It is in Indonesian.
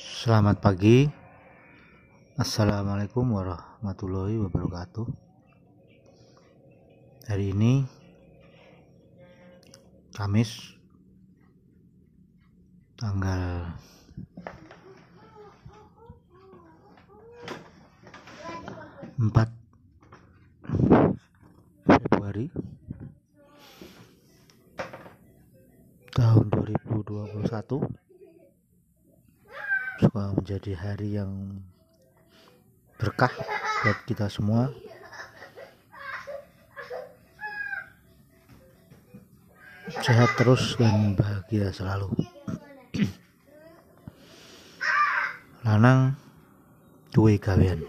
Selamat pagi. Assalamualaikum warahmatullahi wabarakatuh. Hari ini Kamis Tanggal 4 Februari tahun 2021 semoga menjadi hari yang berkah buat kita semua. Sehat terus dan bahagia selalu. Lanang duwe gawean